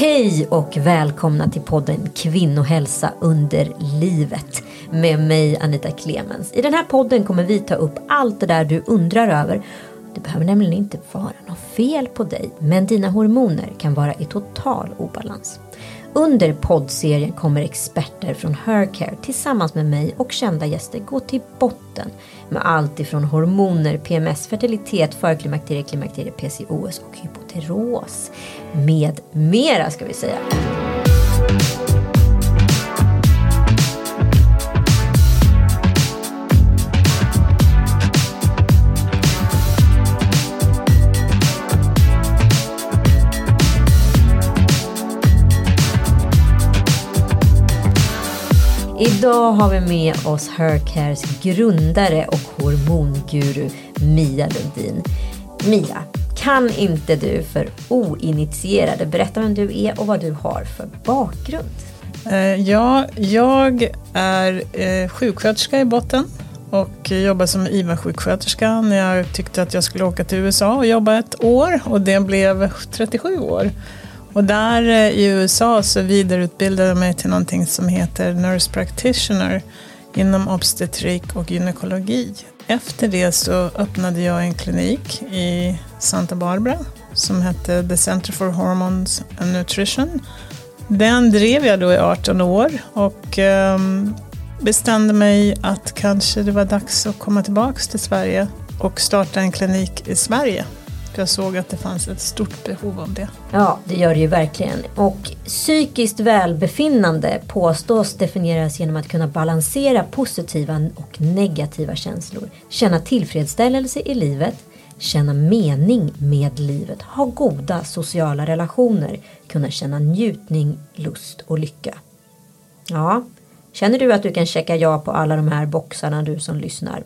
Hej och välkomna till podden Kvinnohälsa under livet med mig Anita Clemens. I den här podden kommer vi ta upp allt det där du undrar över. Det behöver nämligen inte vara något fel på dig, men dina hormoner kan vara i total obalans. Under poddserien kommer experter från Hercare tillsammans med mig och kända gäster gå till botten med allt ifrån hormoner, PMS, fertilitet, förklimakterie, klimakterie, PCOS och hypoteros. Med mera ska vi säga. Idag har vi med oss Hercares grundare och hormonguru Mia Lundin. Mia, kan inte du för oinitierade berätta vem du är och vad du har för bakgrund? Eh, ja, jag är eh, sjuksköterska i botten och jobbade som IVA-sjuksköterska när jag tyckte att jag skulle åka till USA och jobba ett år och det blev 37 år. Och där eh, i USA så vidareutbildade jag mig till någonting som heter Nurse Practitioner inom obstetrik och gynekologi. Efter det så öppnade jag en klinik i Santa Barbara som hette The Center for Hormones and Nutrition. Den drev jag då i 18 år och ehm, bestämde mig att kanske det var dags att komma tillbaka till Sverige och starta en klinik i Sverige jag såg att det fanns ett stort behov av det. Ja, det gör det ju verkligen. Och psykiskt välbefinnande påstås definieras genom att kunna balansera positiva och negativa känslor, känna tillfredsställelse i livet, känna mening med livet, ha goda sociala relationer, kunna känna njutning, lust och lycka. Ja, känner du att du kan checka ja på alla de här boxarna du som lyssnar?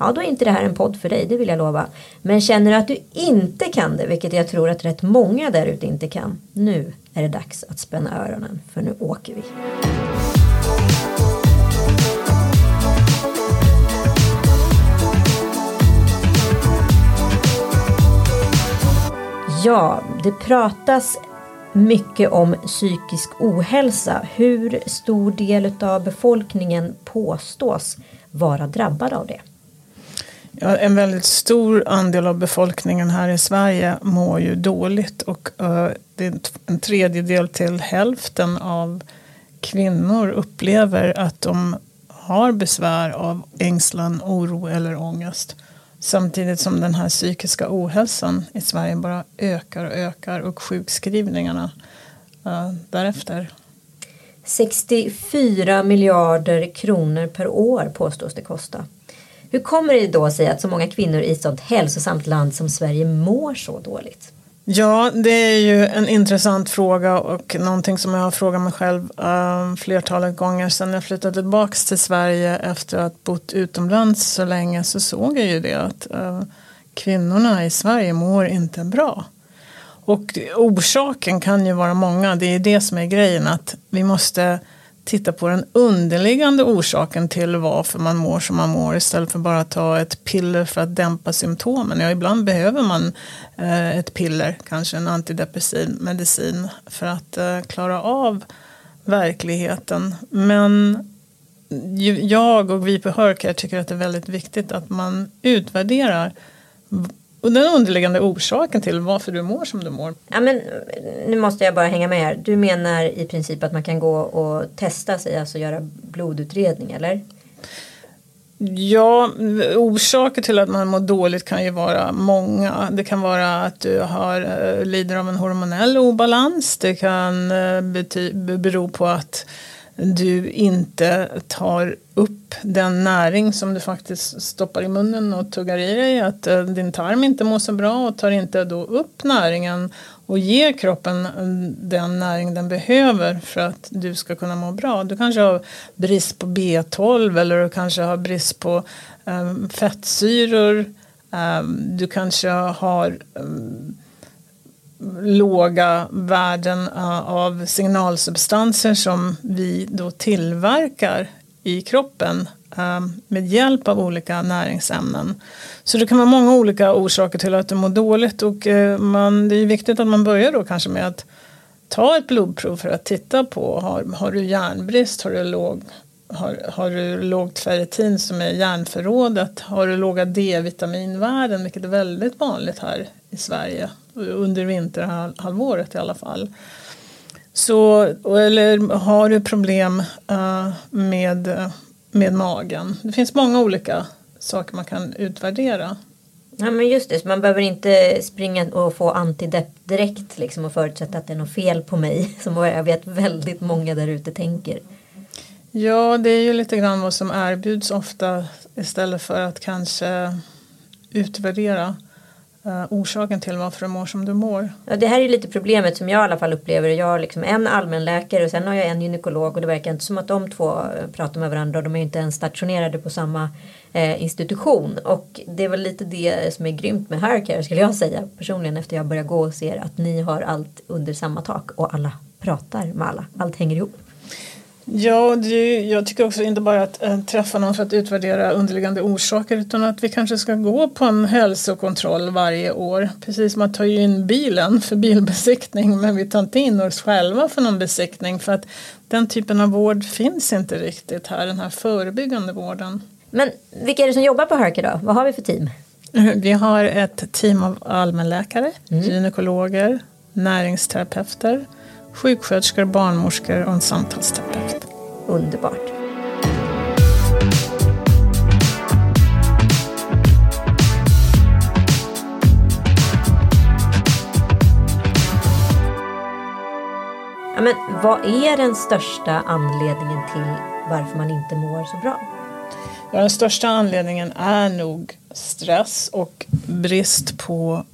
Ja då är inte det här en podd för dig, det vill jag lova. Men känner du att du inte kan det, vilket jag tror att rätt många där ute inte kan, nu är det dags att spänna öronen, för nu åker vi. Ja, det pratas mycket om psykisk ohälsa. Hur stor del av befolkningen påstås vara drabbad av det? Ja, en väldigt stor andel av befolkningen här i Sverige mår ju dåligt och uh, det är en tredjedel till hälften av kvinnor upplever att de har besvär av ängslan, oro eller ångest. Samtidigt som den här psykiska ohälsan i Sverige bara ökar och ökar och sjukskrivningarna uh, därefter. 64 miljarder kronor per år påstås det kosta. Hur kommer det då sig att så många kvinnor i ett sådant hälsosamt land som Sverige mår så dåligt? Ja, det är ju en intressant fråga och någonting som jag har frågat mig själv uh, flertalet gånger sedan jag flyttade tillbaka till Sverige efter att ha bott utomlands så länge så såg jag ju det att uh, kvinnorna i Sverige mår inte bra. Och orsaken kan ju vara många, det är det som är grejen att vi måste titta på den underliggande orsaken till varför man mår som man mår istället för bara att ta ett piller för att dämpa symptomen. Ja, ibland behöver man eh, ett piller, kanske en antidepressiv medicin för att eh, klara av verkligheten. Men jag och vi på Hörcare tycker att det är väldigt viktigt att man utvärderar och den underliggande orsaken till varför du mår som du mår. Ja, men, nu måste jag bara hänga med här. Du menar i princip att man kan gå och testa sig, alltså göra blodutredning eller? Ja, orsaker till att man mår dåligt kan ju vara många. Det kan vara att du har, eh, lider av en hormonell obalans. Det kan eh, bero på att du inte tar upp den näring som du faktiskt stoppar i munnen och tuggar i dig. Att eh, din tarm inte mår så bra och tar inte då upp näringen och ger kroppen eh, den näring den behöver för att du ska kunna må bra. Du kanske har brist på B12 eller du kanske har brist på eh, fettsyror. Du kanske har låga värden eh, av signalsubstanser som vi då tillverkar i kroppen eh, med hjälp av olika näringsämnen. Så det kan vara många olika orsaker till att du mår dåligt och eh, man, det är viktigt att man börjar då kanske med att ta ett blodprov för att titta på har, har du järnbrist, har du, låg, har, har du lågt ferritin som är järnförrådet, har du låga D-vitaminvärden vilket är väldigt vanligt här i Sverige under vinterhalvåret i alla fall. Så, eller har du problem uh, med, med magen? Det finns många olika saker man kan utvärdera. Ja men just det, så man behöver inte springa och få antidepp direkt liksom och förutsätta att det är något fel på mig. Som jag vet väldigt många där ute tänker. Ja, det är ju lite grann vad som erbjuds ofta istället för att kanske utvärdera Eh, orsaken till varför du mår som du mår. Ja, det här är lite problemet som jag i alla fall upplever. Jag har liksom en allmänläkare och sen har jag en gynekolog och det verkar inte som att de två eh, pratar med varandra och de är inte ens stationerade på samma eh, institution. Och det är väl lite det som är grymt med Haircare skulle jag säga personligen efter jag börjar gå och ser att ni har allt under samma tak och alla pratar med alla. Allt hänger ihop. Ja, det, jag tycker också inte bara att äh, träffa någon för att utvärdera underliggande orsaker utan att vi kanske ska gå på en hälsokontroll varje år. Precis som att ta in bilen för bilbesiktning men vi tar inte in oss själva för någon besiktning för att den typen av vård finns inte riktigt här, den här förebyggande vården. Men vilka är det som jobbar på Herke då? Vad har vi för team? Vi har ett team av allmänläkare, mm. gynekologer, näringsterapeuter, sjuksköterskor, barnmorskor och en samtalsterapeut. Underbart. Ja, men vad är den största anledningen till varför man inte mår så bra? Ja, den största anledningen är nog stress och brist på,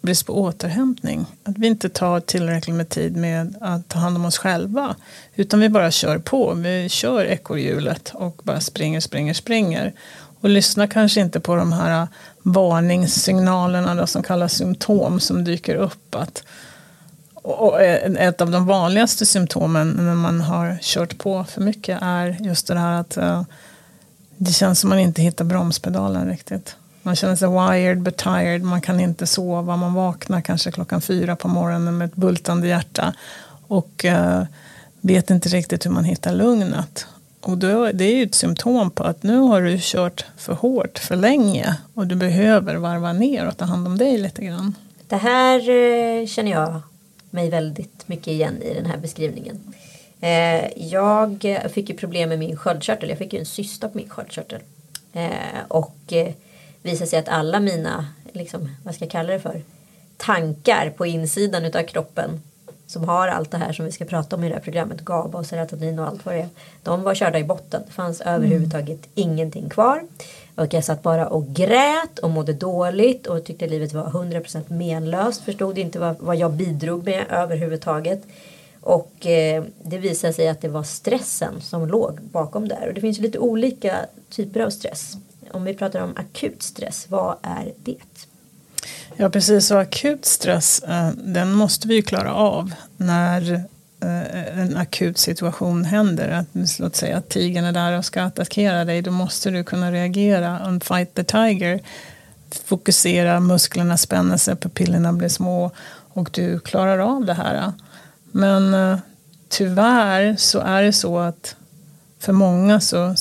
brist på återhämtning. Att vi inte tar tillräckligt med tid med att ta hand om oss själva. Utan vi bara kör på. Vi kör ekorrhjulet och bara springer, springer, springer. Och lyssnar kanske inte på de här varningssignalerna då, som kallas symptom som dyker upp. Att, och ett av de vanligaste symptomen när man har kört på för mycket är just det här att eh, det känns som man inte hittar bromspedalen riktigt. Man känner sig wired but tired, man kan inte sova, man vaknar kanske klockan fyra på morgonen med ett bultande hjärta och eh, vet inte riktigt hur man hittar lugnet. Och då, det är ju ett symptom på att nu har du kört för hårt för länge och du behöver varva ner och ta hand om dig lite grann. Det här eh, känner jag mig väldigt mycket igen i den här beskrivningen. Eh, jag fick ju problem med min sköldkörtel. Jag fick ju en cysta på min sköldkörtel. Eh, och visade sig att alla mina, liksom, vad ska jag kalla det för, tankar på insidan utav kroppen som har allt det här som vi ska prata om i det här programmet, GABA och serotonin och allt vad det är. De var körda i botten. Det fanns mm. överhuvudtaget ingenting kvar. Och jag satt bara och grät och mådde dåligt och tyckte livet var 100% menlöst. Förstod inte vad, vad jag bidrog med överhuvudtaget. Och eh, det visade sig att det var stressen som låg bakom där. Och det finns lite olika typer av stress. Om vi pratar om akut stress, vad är det? Ja precis, så akut stress eh, den måste vi ju klara av när eh, en akut situation händer. Att, låt säga att tigern är där och ska attackera dig. Då måste du kunna reagera. On fight the tiger. Fokusera, musklerna spänner sig, pupillerna blir små och du klarar av det här. Men eh, tyvärr så är det så att för många så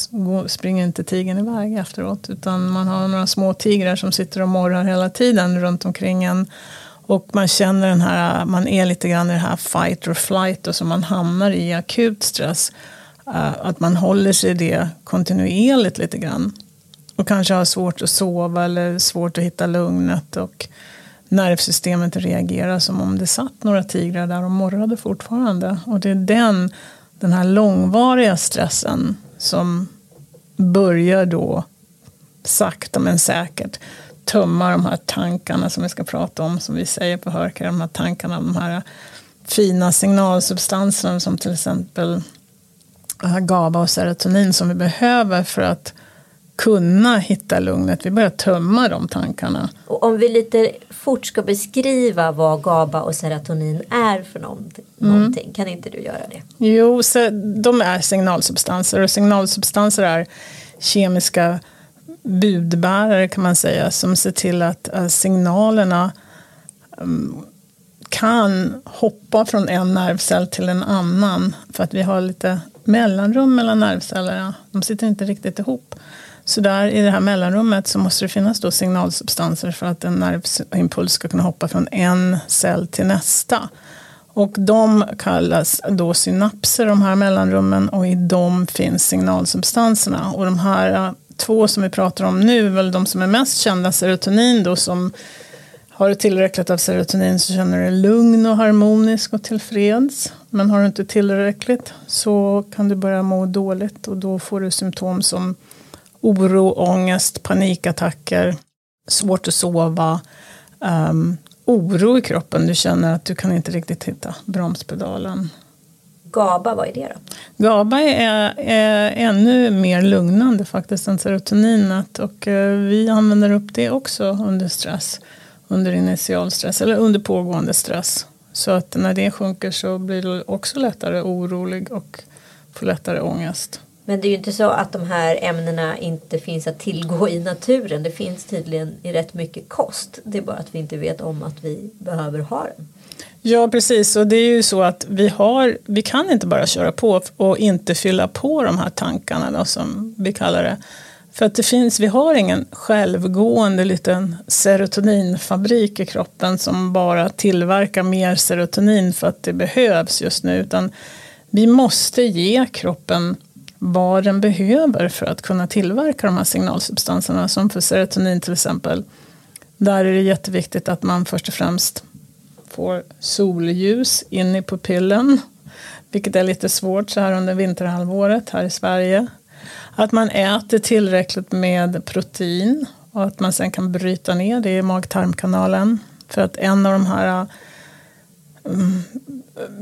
springer inte tigern iväg efteråt utan man har några små tigrar som sitter och morrar hela tiden runt omkring en. Och man känner den här, man är lite grann i det här fight or flight och så man hamnar i akut stress. Eh, att man håller sig i det kontinuerligt lite grann. Och kanske har svårt att sova eller svårt att hitta lugnet. Och nervsystemet reagerar som om det satt några tigrar där och morrade fortfarande. Och det är den, den här långvariga stressen som börjar då sakta men säkert tömma de här tankarna som vi ska prata om, som vi säger på Hörkar, de här tankarna, de här fina signalsubstanserna som till exempel GABA och serotonin som vi behöver för att kunna hitta lugnet. Vi börjar tömma de tankarna. Och om vi lite fort ska beskriva vad GABA och serotonin är för någonting, mm. kan inte du göra det? Jo, så de är signalsubstanser och signalsubstanser är kemiska budbärare kan man säga som ser till att signalerna um, kan hoppa från en nervcell till en annan för att vi har lite mellanrum mellan nervcellerna. De sitter inte riktigt ihop. Så där i det här mellanrummet så måste det finnas då signalsubstanser för att en nervimpuls ska kunna hoppa från en cell till nästa. Och de kallas då synapser, de här mellanrummen, och i dem finns signalsubstanserna. Och de här eh, två som vi pratar om nu väl de som är mest kända, serotonin då som har du tillräckligt av serotonin så känner du dig lugn och harmonisk och tillfreds. Men har du inte tillräckligt så kan du börja må dåligt och då får du symptom som oro, ångest, panikattacker, svårt att sova, um, oro i kroppen. Du känner att du kan inte riktigt hitta bromspedalen. GABA, vad är det då? GABA är, är ännu mer lugnande faktiskt än serotoninet och uh, vi använder upp det också under stress. Under initial stress eller under pågående stress. Så att när det sjunker så blir du också lättare orolig och får lättare ångest. Men det är ju inte så att de här ämnena inte finns att tillgå i naturen. Det finns tydligen i rätt mycket kost. Det är bara att vi inte vet om att vi behöver ha den. Ja precis och det är ju så att vi har, vi kan inte bara köra på och inte fylla på de här tankarna då, som vi kallar det. För att det finns, vi har ingen självgående liten serotoninfabrik i kroppen som bara tillverkar mer serotonin för att det behövs just nu. Utan vi måste ge kroppen vad den behöver för att kunna tillverka de här signalsubstanserna. Som för serotonin till exempel. Där är det jätteviktigt att man först och främst får solljus in i pupillen. Vilket är lite svårt så här under vinterhalvåret här i Sverige. Att man äter tillräckligt med protein och att man sen kan bryta ner det i mag-tarmkanalen. För att en av de här um,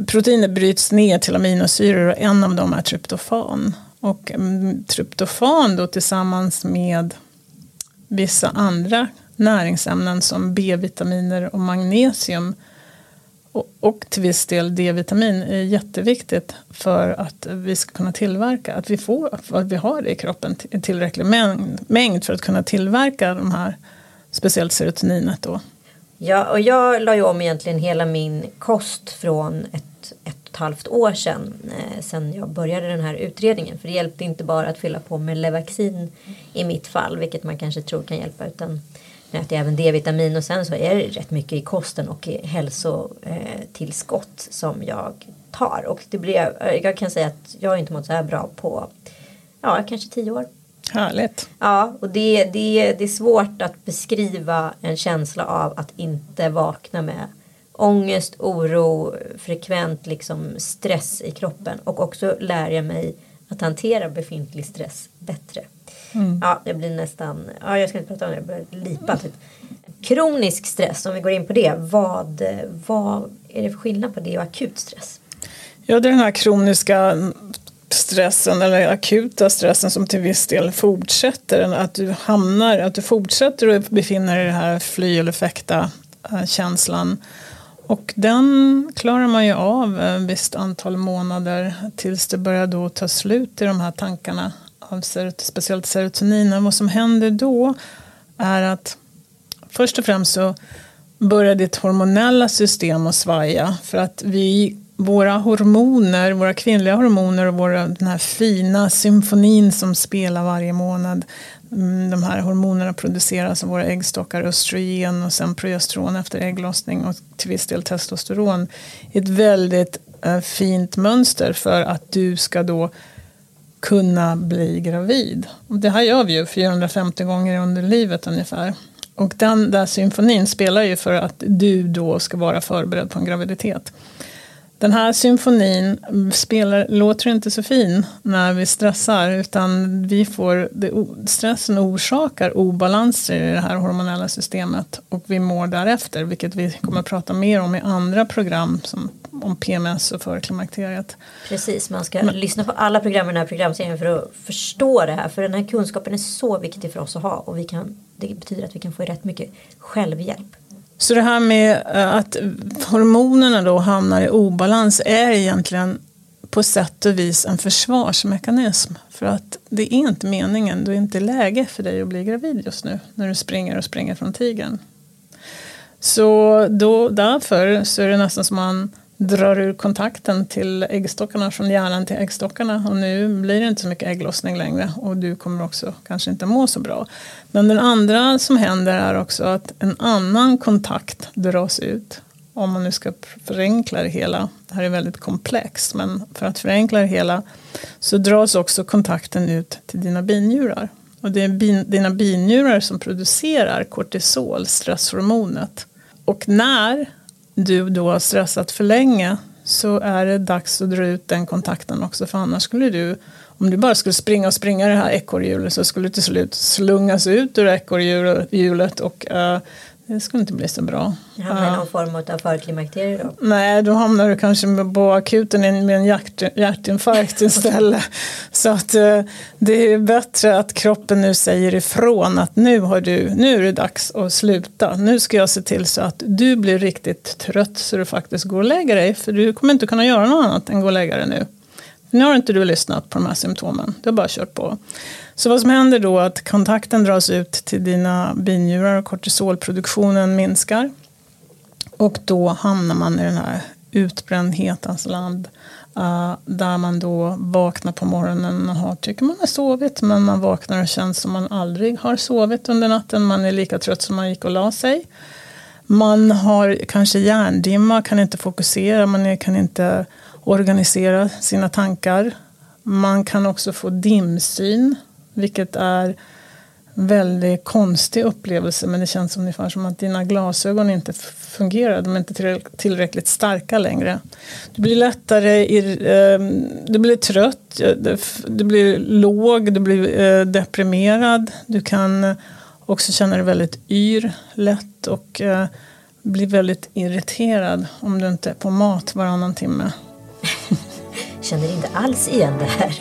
proteiner bryts ner till aminosyror och en av dem är tryptofan. Och mm, tryptofan då tillsammans med vissa andra näringsämnen som B-vitaminer och magnesium och till viss del D-vitamin är jätteviktigt för att vi ska kunna tillverka, att vi, får, att vi har det i kroppen i tillräcklig mängd för att kunna tillverka de här, speciellt serotoninet då. Ja, och jag la ju om egentligen hela min kost från ett, ett halvt år sedan, eh, sedan jag började den här utredningen. För det hjälpte inte bara att fylla på med Levaxin i mitt fall, vilket man kanske tror kan hjälpa, utan nu äter jag även D-vitamin och sen så är det rätt mycket i kosten och i hälsotillskott som jag tar. Och det blir, jag kan säga att jag har inte mått så här bra på ja, kanske tio år. Härligt. Ja, och det, det, det är svårt att beskriva en känsla av att inte vakna med ångest, oro, frekvent liksom stress i kroppen. Och också lär jag mig att hantera befintlig stress bättre. Mm. Ja, jag blir nästan, ja jag ska inte prata om det, jag börjar lipa typ. Kronisk stress, om vi går in på det, vad, vad är det för skillnad på det och akut stress? Ja, det är den här kroniska stressen eller akuta stressen som till viss del fortsätter. Att du hamnar, att du fortsätter att befinna dig i den här fly eller fäkta eh, känslan. Och den klarar man ju av ett visst antal månader tills det börjar då ta slut i de här tankarna av speciellt serotonin. Och vad som händer då är att först och främst så börjar ditt hormonella system att svaja. För att vi, våra hormoner, våra kvinnliga hormoner och våra, den här fina symfonin som spelar varje månad. Mm, de här hormonerna produceras av våra äggstockar, östrogen och sen progesteron efter ägglossning och till viss del testosteron. Ett väldigt eh, fint mönster för att du ska då kunna bli gravid. Och det här gör vi ju 450 gånger under livet ungefär. Och den där symfonin spelar ju för att du då ska vara förberedd på en graviditet. Den här symfonin spelar, låter inte så fin när vi stressar utan vi får, det, stressen orsakar obalanser i det här hormonella systemet och vi mår därefter vilket vi kommer att prata mer om i andra program som om PMS och förklimakteriet. Precis, man ska Men, lyssna på alla program i den här programserien för att förstå det här. För den här kunskapen är så viktig för oss att ha och vi kan, det betyder att vi kan få rätt mycket självhjälp. Så det här med eh, att hormonerna då hamnar i obalans är egentligen på sätt och vis en försvarsmekanism. För att det är inte meningen, det är inte läge för dig att bli gravid just nu när du springer och springer från tigern. Så då, därför så är det nästan som man drar ur kontakten till äggstockarna från hjärnan till äggstockarna och nu blir det inte så mycket ägglossning längre och du kommer också kanske inte må så bra. Men den andra som händer är också att en annan kontakt dras ut om man nu ska förenkla det hela. Det här är väldigt komplext men för att förenkla det hela så dras också kontakten ut till dina binjurar. Och det är bin, dina binjurar som producerar kortisol, stresshormonet. Och när du då har stressat för länge så är det dags att dra ut den kontakten också för annars skulle du om du bara skulle springa och springa det här ekorrhjulet så skulle du till slut slungas ut ur ekorrhjulet och uh, det skulle inte bli så bra. Hamnar i någon form av förklimakterie då? Nej, då hamnar du kanske på akuten med en hjärt, hjärtinfarkt istället. så att eh, det är bättre att kroppen nu säger ifrån att nu, har du, nu är det dags att sluta. Nu ska jag se till så att du blir riktigt trött så du faktiskt går och lägger dig. För du kommer inte kunna göra något annat än gå och lägga dig nu. Nu har inte du lyssnat på de här symptomen, du har bara kört på. Så vad som händer då är att kontakten dras ut till dina binjurar och kortisolproduktionen minskar. Och då hamnar man i den här utbrändhetens land. Uh, där man då vaknar på morgonen och har, tycker man har sovit men man vaknar och känns som man aldrig har sovit under natten. Man är lika trött som man gick och la sig. Man har kanske hjärndimma, kan inte fokusera, man kan inte organisera sina tankar. Man kan också få dimsyn, vilket är en väldigt konstig upplevelse men det känns ungefär som att dina glasögon inte fungerar, de är inte tillräckligt starka längre. Du blir lättare, ehm, du blir trött, eh, du blir låg, du blir eh, deprimerad, du kan också känna dig väldigt yr lätt och eh, bli väldigt irriterad om du inte är på mat varannan timme. Känner inte alls igen det här.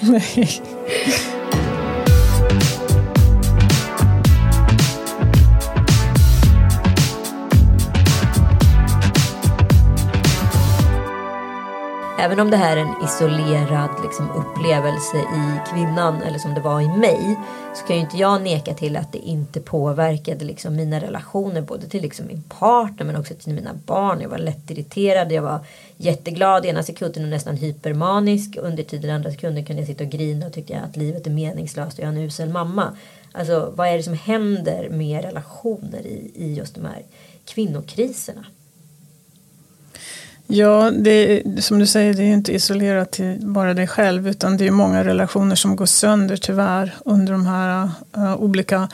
Även om det här är en isolerad liksom, upplevelse i kvinnan eller som det var i mig så kan ju inte jag neka till att det inte påverkade liksom, mina relationer både till liksom, min partner men också till mina barn. Jag var lättirriterad, jag var jätteglad ena sekunden och nästan hypermanisk. Under tiden andra sekunden kunde jag sitta och grina och tycka att livet är meningslöst och jag är en usel mamma. Alltså vad är det som händer med relationer i, i just de här kvinnokriserna? Ja, det, som du säger, det är inte isolerat till bara dig själv utan det är många relationer som går sönder tyvärr under de här uh, olika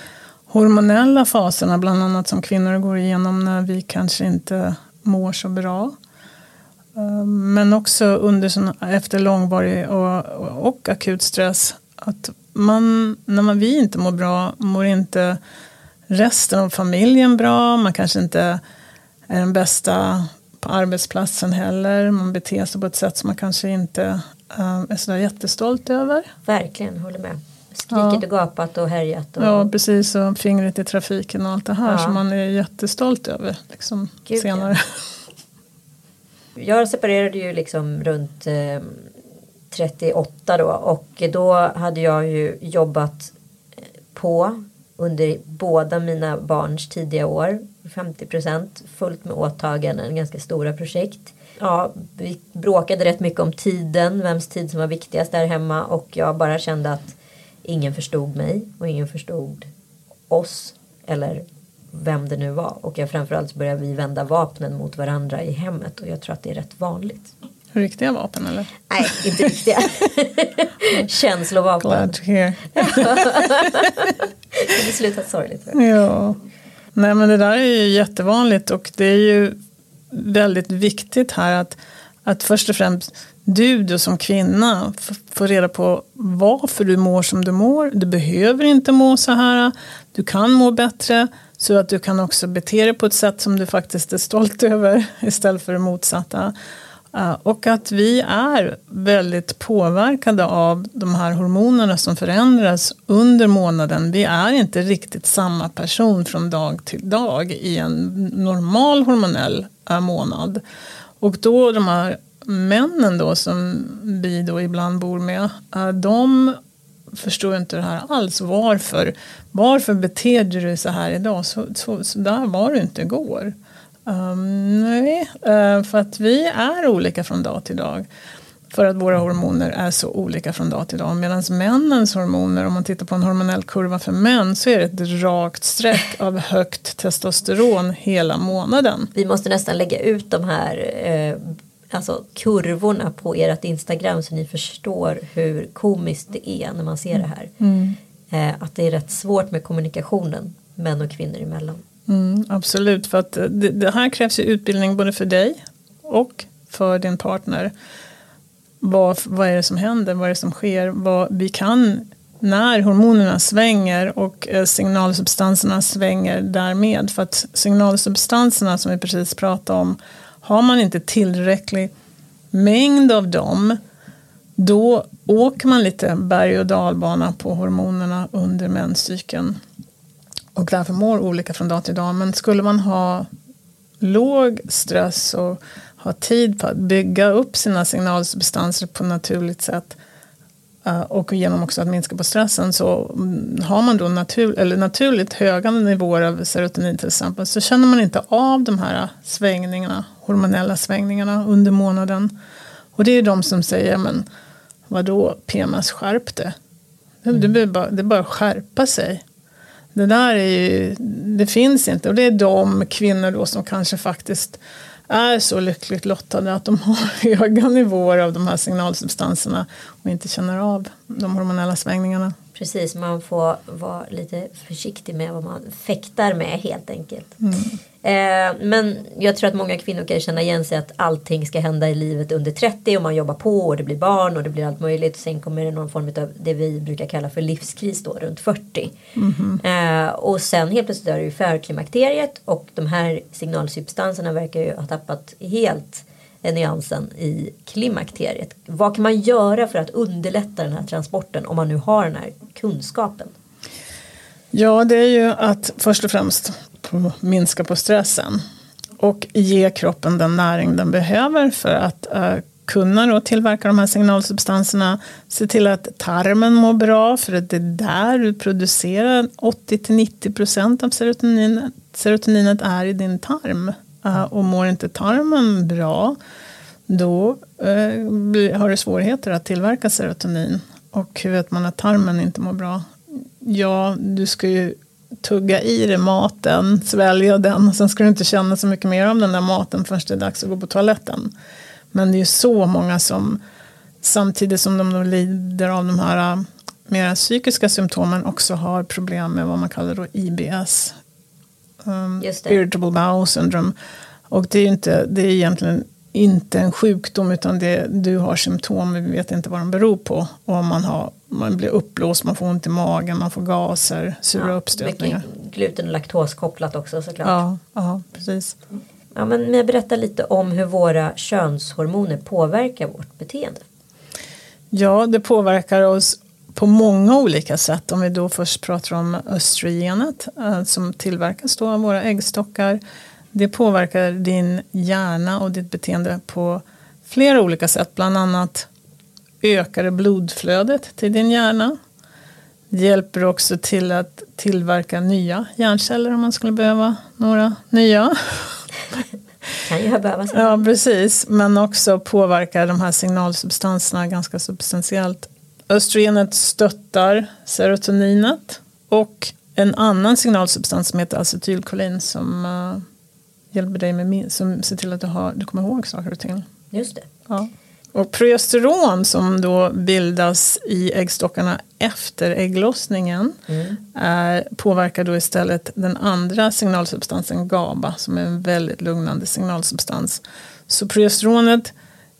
hormonella faserna bland annat som kvinnor går igenom när vi kanske inte mår så bra. Uh, men också under såna, efter långvarig och, och, och, akut stress att man, när man, vi inte mår bra mår inte resten av familjen bra, man kanske inte är den bästa på arbetsplatsen heller. Man beter sig på ett sätt som man kanske inte uh, är sådär jättestolt över. Verkligen, håller med. Skrikit och gapat och härjat. Och... Ja, precis. Och fingret i trafiken och allt det här ja. som man är jättestolt över liksom, Gud, senare. Ja. Jag separerade ju liksom runt eh, 38 då och då hade jag ju jobbat på under båda mina barns tidiga år 50 procent fullt med åtaganden, ganska stora projekt. Ja, vi bråkade rätt mycket om tiden, vems tid som var viktigast där hemma och jag bara kände att ingen förstod mig och ingen förstod oss eller vem det nu var. Och jag framförallt började vi vända vapnen mot varandra i hemmet och jag tror att det är rätt vanligt. Riktiga vapen eller? Nej, inte riktiga. Känslovapen. Glad to hear. det slutat sorgligt. Ja. Nej men det där är ju jättevanligt och det är ju väldigt viktigt här att, att först och främst du då som kvinna får reda på varför du mår som du mår. Du behöver inte må så här. Du kan må bättre så att du kan också bete dig på ett sätt som du faktiskt är stolt över istället för det motsatta. Och att vi är väldigt påverkade av de här hormonerna som förändras under månaden. Vi är inte riktigt samma person från dag till dag i en normal hormonell eh, månad. Och då de här männen då som vi då ibland bor med, eh, de förstår inte det här alls. Varför, varför beter du dig så här idag? Så, så, så där var du inte igår. Um, nej, uh, för att vi är olika från dag till dag. För att våra hormoner är så olika från dag till dag. Medan männens hormoner, om man tittar på en hormonell kurva för män, så är det ett rakt streck av högt testosteron hela månaden. Vi måste nästan lägga ut de här eh, alltså kurvorna på ert Instagram så ni förstår hur komiskt det är när man ser det här. Mm. Eh, att det är rätt svårt med kommunikationen män och kvinnor emellan. Mm, absolut, för att eh, det, det, här krävs ju utbildning både för dig och för din partner. Vad, vad är det som händer? Vad är det som sker? Vad, vi kan när hormonerna svänger och eh, signalsubstanserna svänger därmed. För att signalsubstanserna som vi precis pratade om har man inte tillräcklig mängd av dem då åker man lite berg och dalbana på hormonerna under menscykeln. Och därför mår olika från dag till dag. Men skulle man ha låg stress och ha tid på att bygga upp sina signalsubstanser på naturligt sätt eh, och genom också att minska på stressen så har man då natur, eller naturligt höga nivåer av serotonin till exempel så känner man inte av de här svängningarna, hormonella svängningarna under månaden. Och det är de som säger men vadå PMS skärp det. Mm. Det, bara, det bara skärpa sig. Det där är ju, det finns inte och det är de kvinnor då som kanske faktiskt är så lyckligt lottade att de har höga nivåer av de här signalsubstanserna och inte känner av de hormonella svängningarna. Precis, man får vara lite försiktig med vad man fäktar med helt enkelt. Mm. Eh, men jag tror att många kvinnor kan känna igen sig att allting ska hända i livet under 30 och man jobbar på och det blir barn och det blir allt möjligt. Sen kommer det någon form av det vi brukar kalla för livskris då runt 40. Mm. Eh, och sen helt plötsligt är det ju förklimakteriet och de här signalsubstanserna verkar ju ha tappat helt nyansen i klimakteriet. Vad kan man göra för att underlätta den här transporten om man nu har den här kunskapen? Ja, det är ju att först och främst minska på stressen och ge kroppen den näring den behöver för att uh, kunna då tillverka de här signalsubstanserna. Se till att tarmen mår bra för att det är där du producerar 80-90% av serotoninet. Serotoninet är i din tarm. Uh, och mår inte tarmen bra då uh, har du svårigheter att tillverka serotonin. Och hur vet man att tarmen inte mår bra? Ja, du ska ju tugga i dig maten, svälja den och sen ska du inte känna så mycket mer om den där maten förrän det är dags att gå på toaletten. Men det är ju så många som samtidigt som de lider av de här äh, mera psykiska symptomen också har problem med vad man kallar då IBS. Um, irritable bowel syndrome. Och det är, inte, det är egentligen inte en sjukdom utan det, du har symptom, men vi vet inte vad de beror på. Och man, har, man blir uppblåst, man får ont i magen, man får gaser, sura ja, uppstötningar. Gluten och laktos kopplat också såklart. Ja, ja precis. Ja, men, men berätta lite om hur våra könshormoner påverkar vårt beteende. Ja, det påverkar oss på många olika sätt. Om vi då först pratar om östrogenet äh, som tillverkas då av våra äggstockar det påverkar din hjärna och ditt beteende på flera olika sätt. Bland annat ökar det blodflödet till din hjärna. Det hjälper också till att tillverka nya hjärnceller om man skulle behöva några nya. kan ju behövas. Ja, precis. Men också påverkar de här signalsubstanserna ganska substantiellt. Östrogenet stöttar serotoninet och en annan signalsubstans som heter acetylkolin som uh, hjälper dig med som ser till att du, har, du kommer ihåg saker och ting. Just det. Ja. Och progesteron som då bildas i äggstockarna efter ägglossningen mm. är, påverkar då istället den andra signalsubstansen GABA som är en väldigt lugnande signalsubstans. Så progesteronet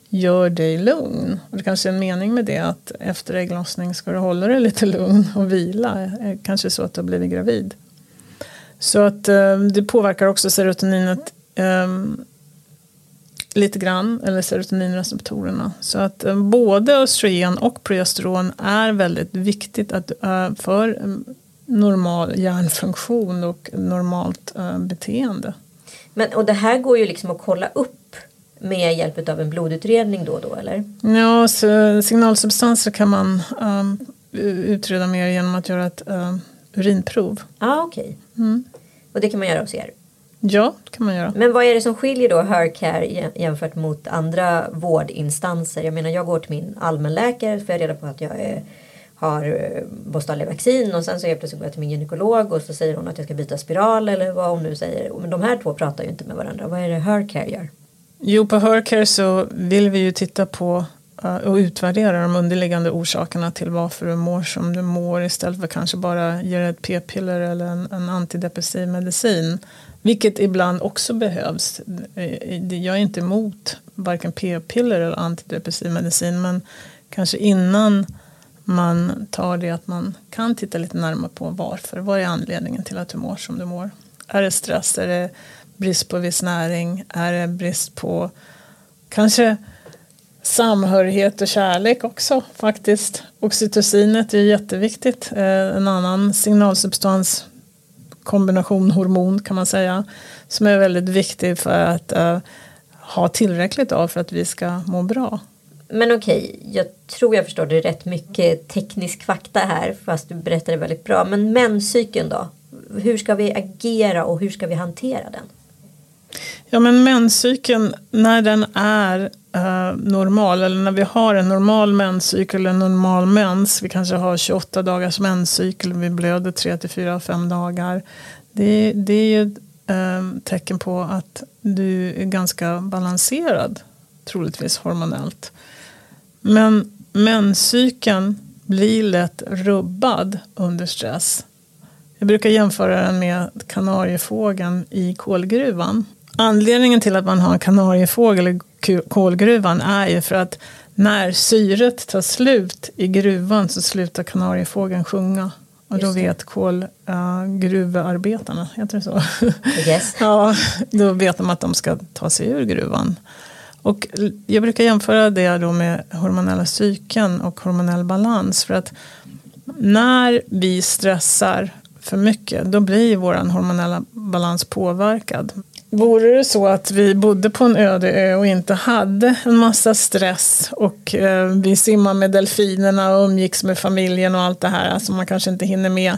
gör dig lugn. Och det kanske är en mening med det att efter ägglossning ska du hålla dig lite lugn och vila. Kanske så att du har blivit gravid. Så att eh, det påverkar också serotoninet eh, lite grann, eller serotoninreceptorerna. Så att eh, både östrogen och progesteron är väldigt viktigt att, eh, för normal hjärnfunktion och normalt beteende. Men, och det här går ju liksom att kolla upp med hjälp av en blodutredning då och då eller? Ja, så signalsubstanser kan man um, utreda mer genom att göra ett uh, urinprov. ah, okej. Okay. Mm. Och det kan man göra hos er? Ja, det kan man göra. Men vad är det som skiljer då Hercare jämfört mot andra vårdinstanser? Jag menar jag går till min allmänläkare för jag reda på att jag är, har eh, Bostalli-vaccin och sen så helt plötsligt går jag till min gynekolog och så säger hon att jag ska byta spiral eller vad hon nu säger. Men de här två pratar ju inte med varandra. Vad är det Hercare gör? Jo, på Hercare så vill vi ju titta på eh, Eh, och utvärdera de underliggande orsakerna till varför du mår som du mår istället för kanske bara ge ett p-piller eller en, en antidepressiv medicin. Vilket ibland också behövs. Eh, jag är inte emot varken p-piller eller antidepressiv medicin men kanske innan man tar det att man kan titta lite närmare på varför. Vad är anledningen till att du mår som du mår? Är det stress? Är det brist på viss näring? Är det brist på kanske samhörighet och kärlek också faktiskt. Oxytocinet är jätteviktigt. Eh, en annan signalsubstans kombination hormon kan man säga. Som är väldigt viktig för att uh, ha tillräckligt av för att vi ska må bra. Men okej, okay, jag tror jag förstår det rätt mycket teknisk fakta här fast du berättar det väldigt bra. Men menscykeln då? Hur ska vi agera och hur ska vi hantera den? Ja men menscykeln när den är eh, normal eller när vi har en normal menscykel eller normal mens. Vi kanske har 28 dagars menscykel, vi blöder 3 till 4 5 dagar. Det, det är ju ett eh, tecken på att du är ganska balanserad troligtvis hormonellt. Men menscykeln blir lätt rubbad under stress. Jag brukar jämföra den med kanariefågeln i kolgruvan. Anledningen till att man har en kanariefågel i kolgruvan är ju för att när syret tar slut i gruvan så slutar kanariefågeln sjunga. Och då vet kolgruvarbetarna, uh, heter det så? Yes. ja, då vet de att de ska ta sig ur gruvan. Och jag brukar jämföra det då med hormonella cykeln och hormonell balans. För att när vi stressar för mycket då blir vår hormonella balans påverkad. Vore det så att vi bodde på en öde ö och inte hade en massa stress och eh, vi simmar med delfinerna och umgicks med familjen och allt det här som alltså man kanske inte hinner med.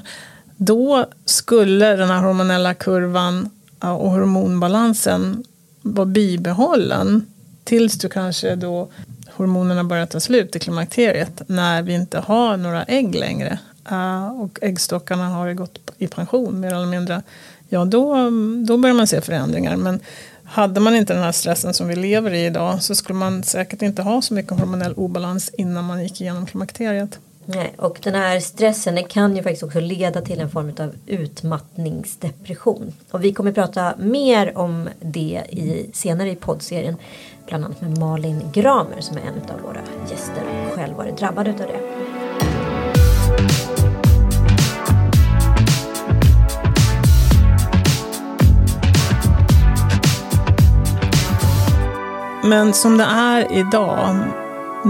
Då skulle den här hormonella kurvan och hormonbalansen vara bibehållen tills du kanske då hormonerna börjar ta slut i klimakteriet när vi inte har några ägg längre ah, och äggstockarna har gått i pension mer eller mindre ja då, då börjar man se förändringar. Men hade man inte den här stressen som vi lever i idag så skulle man säkert inte ha så mycket hormonell obalans innan man gick igenom klimakteriet. Nej, och den här stressen kan ju faktiskt också leda till en form av utmattningsdepression. Och vi kommer prata mer om det i, senare i poddserien. Bland annat med Malin Gramer som är en av våra gäster och själv varit drabbad av det. Men som det är idag,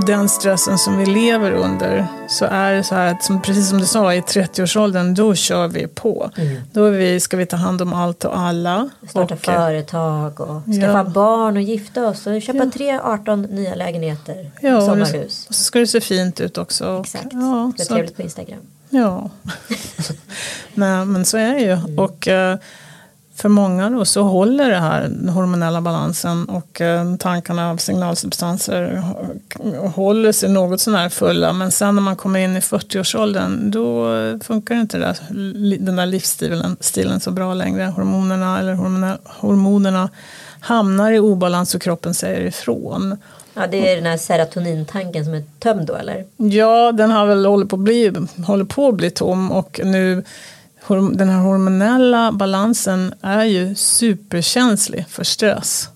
den stressen som vi lever under, så är det så här att som, precis som du sa, i 30-årsåldern, då kör vi på. Mm. Då vi, ska vi ta hand om allt och alla. Starta och, företag och skaffa ja. barn och gifta oss och köpa ja. tre 18 nya lägenheter. Ja, sommarhus. Och så ska det se fint ut också. Exakt, ja, det är trevligt på Instagram. Ja, Nej, men så är det ju. Mm. Och, uh, för många då så håller det här den hormonella balansen och eh, tankarna av signalsubstanser håller sig något sånär fulla. Men sen när man kommer in i 40-årsåldern då funkar inte det, den där livsstilen stilen så bra längre. Hormonerna, eller hormonerna, hormonerna hamnar i obalans och kroppen säger ifrån. Ja, det är den här serotonintanken som är tömd då eller? Ja, den har väl hållit på att bli, håller på att bli tom och nu den här hormonella balansen är ju superkänslig för stress.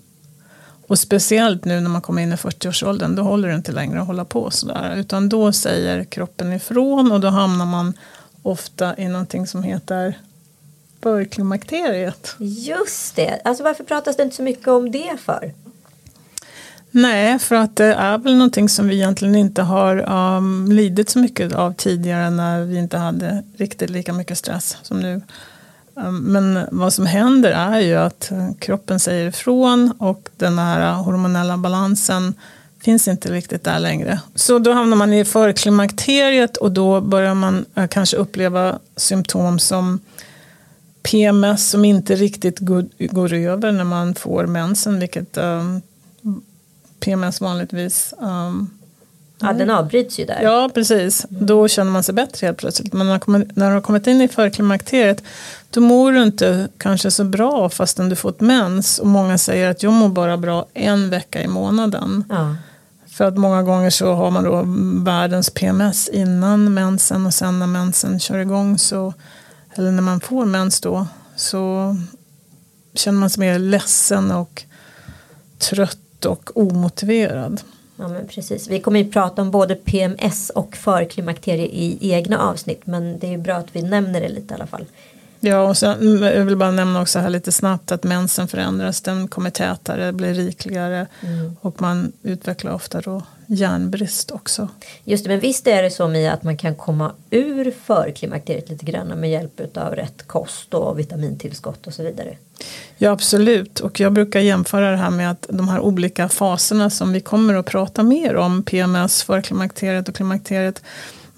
Och speciellt nu när man kommer in i 40-årsåldern, då håller det inte längre att hålla på sådär. Utan då säger kroppen ifrån och då hamnar man ofta i någonting som heter förklimakteriet. Just det, alltså varför pratas det inte så mycket om det för? Nej, för att det är väl någonting som vi egentligen inte har um, lidit så mycket av tidigare när vi inte hade riktigt lika mycket stress som nu. Um, men vad som händer är ju att eh, kroppen säger ifrån och den här hormonella balansen finns inte riktigt där längre. Så då hamnar man i förklimakteriet och då börjar man uh, kanske uppleva symptom som PMS som inte riktigt går, går över när man får mensen, vilket um, PMS vanligtvis um, Ja, den avbryts ju där. Ja, precis. Då känner man sig bättre helt plötsligt. Men när, du har kommit in i förklimakteriet då mår du inte kanske så bra fastän du fått mens. Och många säger att jag mår bara bra en vecka i månaden. Ja. För att många gånger så har man då världens PMS innan mensen och sen när mensen kör igång så eller när man får mens då så känner man sig mer ledsen och trött och omotiverad. Ja, men precis. Vi kommer ju prata om både PMS och förklimakterie i egna avsnitt men det är ju bra att vi nämner det lite i alla fall. Ja, och sen, mm, jag vill bara nämna också här lite snabbt att mensen förändras, den kommer tätare, blir rikligare mm. och man utvecklar ofta då järnbrist också. Just det, men visst är det så Mia att man kan komma ur förklimakteriet lite grann med hjälp av rätt kost och vitamintillskott och så vidare? Ja absolut och jag brukar jämföra det här med att de här olika faserna som vi kommer att prata mer om, PMS, förklimakteriet och klimakteriet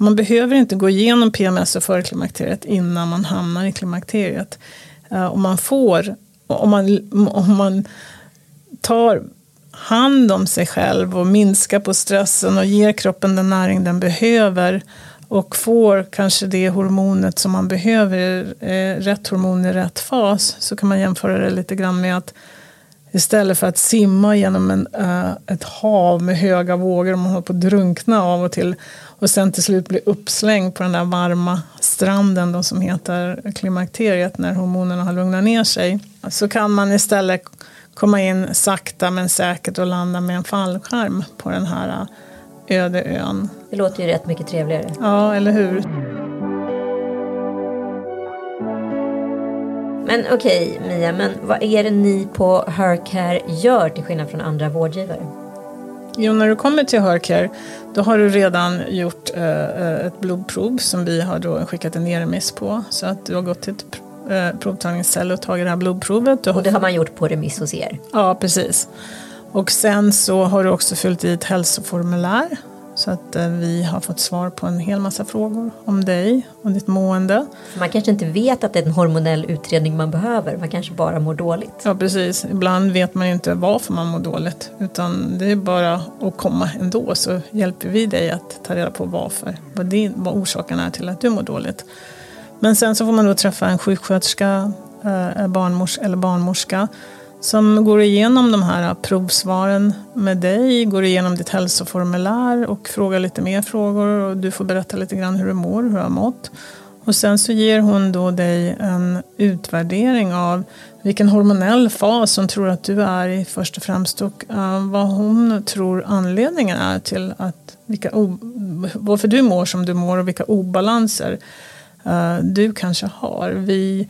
man behöver inte gå igenom PMS och förklimakteriet innan man hamnar i klimakteriet. Eh, om man får, om man, om man tar hand om sig själv och minskar på stressen och ger kroppen den näring den behöver och får kanske det hormonet som man behöver, eh, rätt hormon i rätt fas, så kan man jämföra det lite grann med att istället för att simma genom en, eh, ett hav med höga vågor och man håller på att drunkna av och till och sen till slut bli uppslängd på den där varma stranden då som heter klimakteriet när hormonerna har lugnat ner sig. Så kan man istället komma in sakta men säkert och landa med en fallskärm på den här öde ön. Det låter ju rätt mycket trevligare. Ja, eller hur? Men okej okay, Mia, men vad är det ni på Hercare gör till skillnad från andra vårdgivare? Jo, när du kommer till Hercare då har du redan gjort uh, ett blodprov som vi har då skickat en neremiss på. Så att du har gått till ett uh, provtagningsställe och tagit det här blodprovet. Och det har man gjort på remiss hos er? Ja, precis. Och sen så har du också fyllt i ett hälsoformulär så att eh, vi har fått svar på en hel massa frågor om dig och ditt mående. Man kanske inte vet att det är en hormonell utredning man behöver, man kanske bara mår dåligt. Ja precis, ibland vet man inte varför man mår dåligt utan det är bara att komma ändå så hjälper vi dig att ta reda på varför, vad, din, vad orsaken är till att du mår dåligt. Men sen så får man då träffa en sjuksköterska eh, barnmors eller barnmorska som går igenom de här provsvaren med dig, går igenom ditt hälsoformulär och frågar lite mer frågor och du får berätta lite grann hur du mår, hur du har mått. Och sen så ger hon då dig en utvärdering av vilken hormonell fas hon tror att du är i först och främst och uh, vad hon tror anledningen är till att vilka varför du mår som du mår och vilka obalanser uh, du kanske har. Vi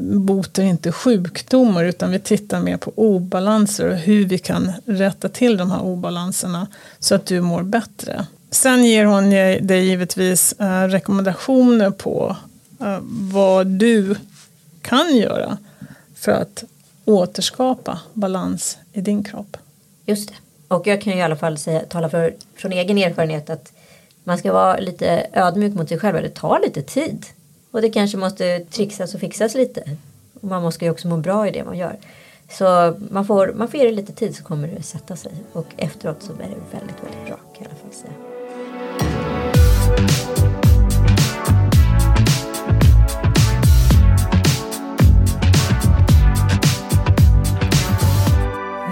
botar inte sjukdomar utan vi tittar mer på obalanser och hur vi kan rätta till de här obalanserna så att du mår bättre. Sen ger hon dig givetvis eh, rekommendationer på eh, vad du kan göra för att återskapa balans i din kropp. Just det. Och jag kan ju i alla fall säga, tala för, från egen erfarenhet att man ska vara lite ödmjuk mot sig själv. Det tar lite tid. Och det kanske måste trixas och fixas lite. Och man måste ju också må bra i det man gör. Så man får, man får ge det lite tid så kommer det sätta sig. Och efteråt så är det väldigt, väldigt bra kan jag i alla fall säga.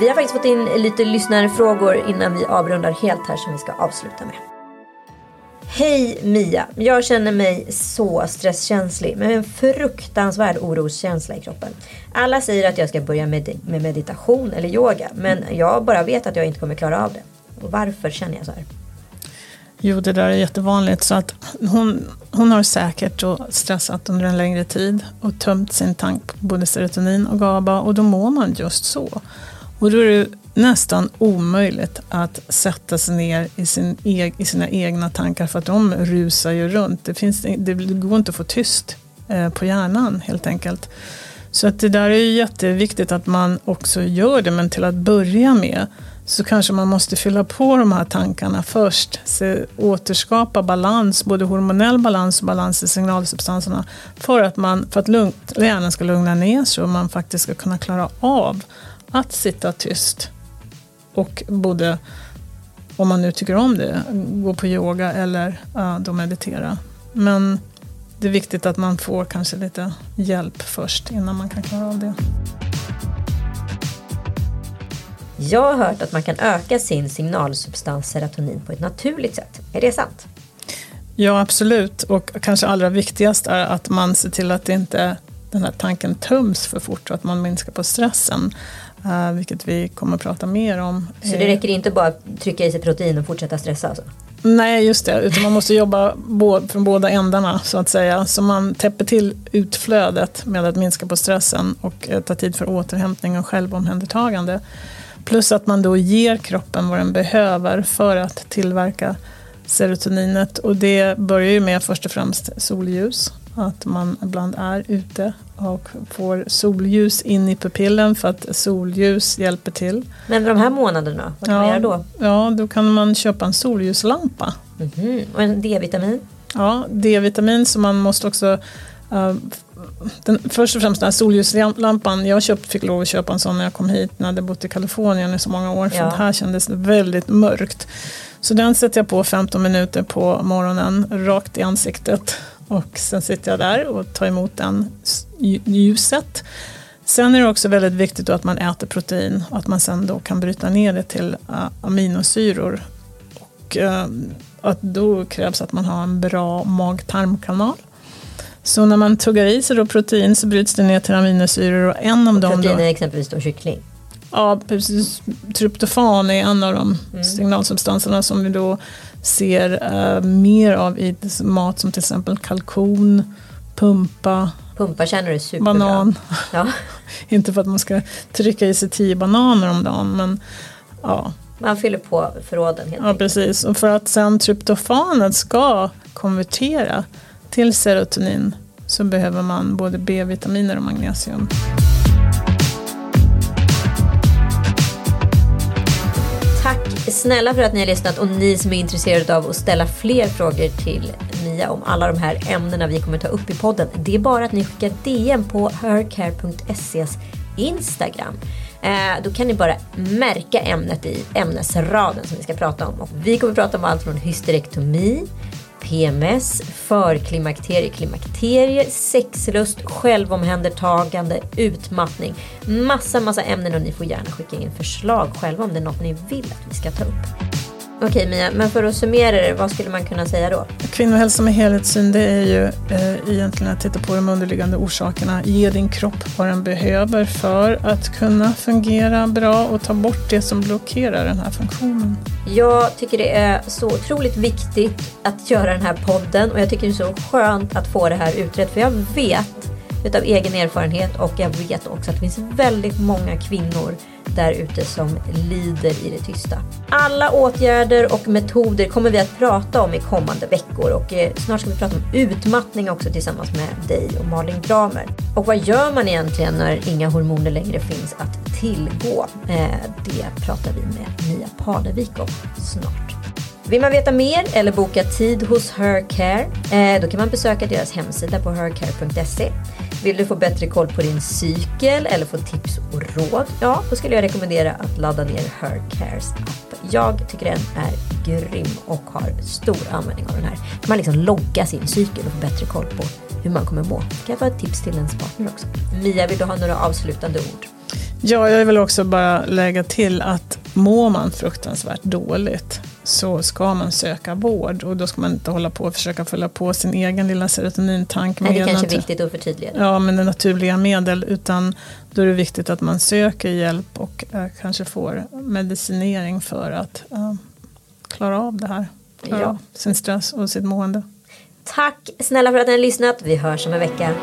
Vi har faktiskt fått in lite lyssnarfrågor innan vi avrundar helt här som vi ska avsluta med. Hej Mia! Jag känner mig så stresskänslig med en fruktansvärd oroskänsla i kroppen. Alla säger att jag ska börja med, med meditation eller yoga men jag bara vet att jag inte kommer klara av det. Och varför känner jag så här? Jo, det där är jättevanligt. Så att hon, hon har säkert stressat under en längre tid och tömt sin tank på både serotonin och GABA och då mår man just så. Och då är det nästan omöjligt att sätta sig ner i, sin e i sina egna tankar för att de rusar ju runt. Det, finns, det går inte att få tyst eh, på hjärnan helt enkelt. Så att det där är ju jätteviktigt att man också gör det, men till att börja med så kanske man måste fylla på de här tankarna först. Se, återskapa balans, både hormonell balans och balans i signalsubstanserna. För att, man, för att lugnt, hjärnan ska lugna ner sig och man faktiskt ska kunna klara av att sitta tyst. Och både, om man nu tycker om det, gå på yoga eller uh, då meditera. Men det är viktigt att man får kanske lite hjälp först innan man kan klara av det. Jag har hört att man kan öka sin signalsubstans serotonin på ett naturligt sätt. Är det sant? Ja, absolut. Och kanske allra viktigast är att man ser till att inte den här tanken töms för fort och att man minskar på stressen. Uh, vilket vi kommer att prata mer om. Så det räcker inte bara att trycka i sig protein och fortsätta stressa? Alltså? Nej, just det. Utan man måste jobba från båda ändarna så att säga. Så man täpper till utflödet med att minska på stressen och eh, ta tid för återhämtning och självomhändertagande. Plus att man då ger kroppen vad den behöver för att tillverka serotoninet. Och det börjar ju med först och främst solljus. Att man ibland är ute och får solljus in i pupillen för att solljus hjälper till. Men de här månaderna, vad kan ja, man göra då? Ja, då kan man köpa en solljuslampa. Mm -hmm. Och en D-vitamin? Ja, D-vitamin som man måste också uh, den, först och främst den här solljuslampan, jag köpt, fick lov att köpa en sån när jag kom hit när jag bott i Kalifornien i så många år. För ja. det här kändes väldigt mörkt. Så den sätter jag på 15 minuter på morgonen, rakt i ansiktet. Och sen sitter jag där och tar emot den ljuset. Sen är det också väldigt viktigt att man äter protein och att man sen då kan bryta ner det till eh, aminosyror. Och, eh, att då krävs att man har en bra mag-tarmkanal. Så när man tuggar i sig då protein så bryts det ner till aminosyror och en av och dem Protein är exempelvis då kyckling? Ja, precis. Tryptofan är en av de mm. signalsubstanserna som vi då ser uh, mer av i mat som till exempel kalkon, pumpa, Pumpa känner du superbra. Banan. Ja. Inte för att man ska trycka i sig tio bananer om dagen men ja. Man fyller på förråden helt Ja enkelt. precis och för att sen tryptofanet ska konvertera till serotonin så behöver man både B-vitaminer och magnesium. Snälla för att ni har lyssnat och ni som är intresserade av att ställa fler frågor till Mia om alla de här ämnena vi kommer ta upp i podden. Det är bara att ni skickar DM på hercare.ses Instagram. Eh, då kan ni bara märka ämnet i ämnesraden som vi ska prata om. Och vi kommer prata om allt från hysterektomi PMS, förklimakterie, klimakterie, sexlust, självomhändertagande, utmattning. Massa, massa ämnen och ni får gärna skicka in förslag själva om det är något ni vill att vi ska ta upp. Okej Mia, men för att summera det, vad skulle man kunna säga då? Kvinnohälsa med helhetssyn det är ju eh, egentligen att titta på de underliggande orsakerna. Ge din kropp vad den behöver för att kunna fungera bra och ta bort det som blockerar den här funktionen. Jag tycker det är så otroligt viktigt att göra den här podden och jag tycker det är så skönt att få det här utrett för jag vet utav egen erfarenhet och jag vet också att det finns väldigt många kvinnor där ute som lider i det tysta. Alla åtgärder och metoder kommer vi att prata om i kommande veckor och eh, snart ska vi prata om utmattning också tillsammans med dig och Malin Gramer. Och vad gör man egentligen när inga hormoner längre finns att tillgå? Eh, det pratar vi med Mia Parnevik om snart. Vill man veta mer eller boka tid hos Hercare, eh, då kan man besöka deras hemsida på hercare.se. Vill du få bättre koll på din cykel eller få tips och råd? Ja, då skulle jag rekommendera att ladda ner Hercares app. Jag tycker den är grym och har stor användning av den här. Man kan liksom logga sin cykel och få bättre koll på hur man kommer må. Kan vara ett tips till ens partner också. Mia, vill du ha några avslutande ord? Ja, jag vill också bara lägga till att mår man fruktansvärt dåligt så ska man söka vård och då ska man inte hålla på och försöka fylla på sin egen lilla serotonintank. Nej, det är kanske är viktigt att förtydliga. Det. Ja, med naturliga medel utan då är det viktigt att man söker hjälp och äh, kanske får medicinering för att äh, klara av det här. Klara ja. sin stress och sitt mående. Tack snälla för att ni har lyssnat. Vi hörs om en vecka.